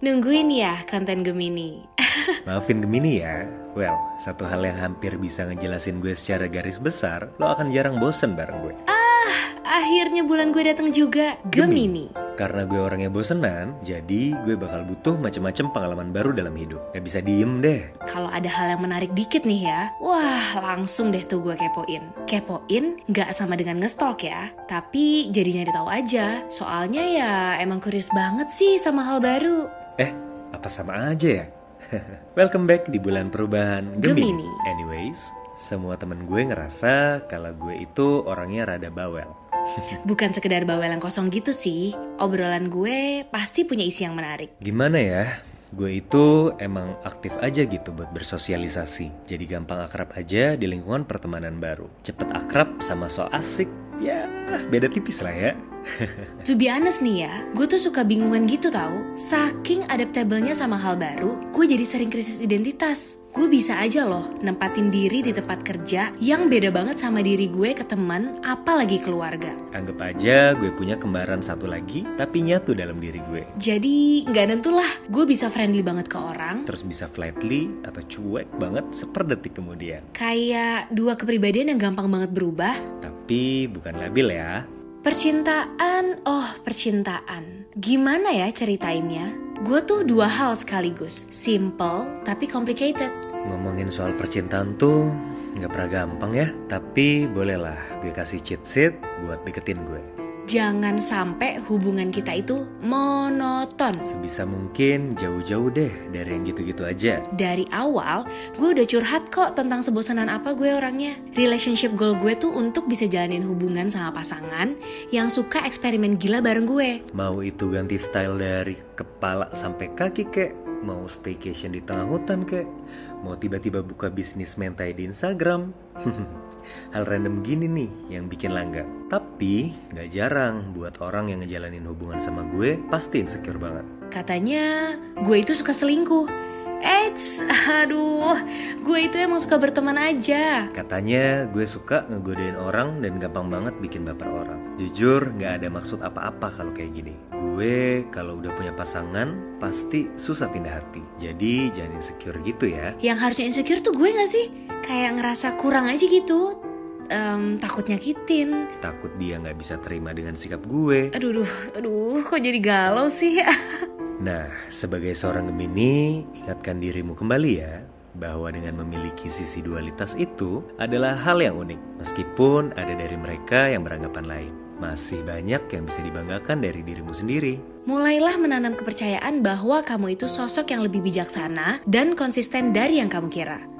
Nungguin ya konten Gemini. Maafin Gemini ya. Well, satu hal yang hampir bisa ngejelasin gue secara garis besar, lo akan jarang bosen bareng gue. Akhirnya bulan gue datang juga, Gemini. Karena gue orangnya bosenan, jadi gue bakal butuh macam-macam pengalaman baru dalam hidup. Gak bisa diem deh. Kalau ada hal yang menarik dikit nih ya, wah langsung deh tuh gue kepoin. Kepoin nggak sama dengan ngestalk ya, tapi jadi nyari tahu aja. Soalnya ya emang curious banget sih sama hal baru. Eh, apa sama aja ya? Welcome back di bulan perubahan Gemini. Gemini. Anyways, semua temen gue ngerasa kalau gue itu orangnya rada bawel. Bukan sekedar bawel yang kosong gitu sih, obrolan gue pasti punya isi yang menarik. Gimana ya? Gue itu emang aktif aja gitu buat bersosialisasi. Jadi gampang akrab aja di lingkungan pertemanan baru. Cepet akrab sama so asik, ya beda tipis lah ya. To be honest nih ya, gue tuh suka bingungan gitu tau. Saking adaptable-nya sama hal baru, gue jadi sering krisis identitas. Gue bisa aja loh nempatin diri di tempat kerja yang beda banget sama diri gue ke teman, apalagi keluarga. Anggap aja gue punya kembaran satu lagi, tapi nyatu dalam diri gue. Jadi nggak nentulah, gue bisa friendly banget ke orang, Terus bisa flatly atau cuek banget seperdetik kemudian. kayak dua kepribadian yang gampang banget berubah. Tapi bukan labil ya. Percintaan, oh percintaan. Gimana ya ceritainnya? Gue tuh dua hal sekaligus, simple tapi complicated. Ngomongin soal percintaan tuh nggak pernah gampang ya. Tapi bolehlah gue kasih cheat sheet buat deketin gue. Jangan sampai hubungan kita itu monoton. Sebisa mungkin jauh-jauh deh dari yang gitu-gitu aja. Dari awal, gue udah curhat kok tentang sebosanan apa gue orangnya. Relationship goal gue tuh untuk bisa jalanin hubungan sama pasangan yang suka eksperimen gila bareng gue. Mau itu ganti style dari kepala sampai kaki kek, mau staycation di tengah hutan kek, mau tiba-tiba buka bisnis mentai di Instagram. Hal random gini nih yang bikin langga. Tapi nggak jarang buat orang yang ngejalanin hubungan sama gue pasti insecure banget. Katanya gue itu suka selingkuh. Eits, aduh, gue itu emang suka berteman aja. Katanya gue suka ngegodain orang dan gampang banget bikin baper orang. Jujur nggak ada maksud apa-apa kalau kayak gini. Gue kalau udah punya pasangan pasti susah pindah hati. Jadi jangan insecure gitu ya. Yang harusnya insecure tuh gue gak sih? Kayak ngerasa kurang aja gitu. Em, takut nyakitin. Takut dia nggak bisa terima dengan sikap gue. Aduh, aduh, aduh, kok jadi galau sih? Nah, sebagai seorang Gemini, ingatkan dirimu kembali ya bahwa dengan memiliki sisi dualitas itu adalah hal yang unik. Meskipun ada dari mereka yang beranggapan lain. Masih banyak yang bisa dibanggakan dari dirimu sendiri. Mulailah menanam kepercayaan bahwa kamu itu sosok yang lebih bijaksana dan konsisten dari yang kamu kira.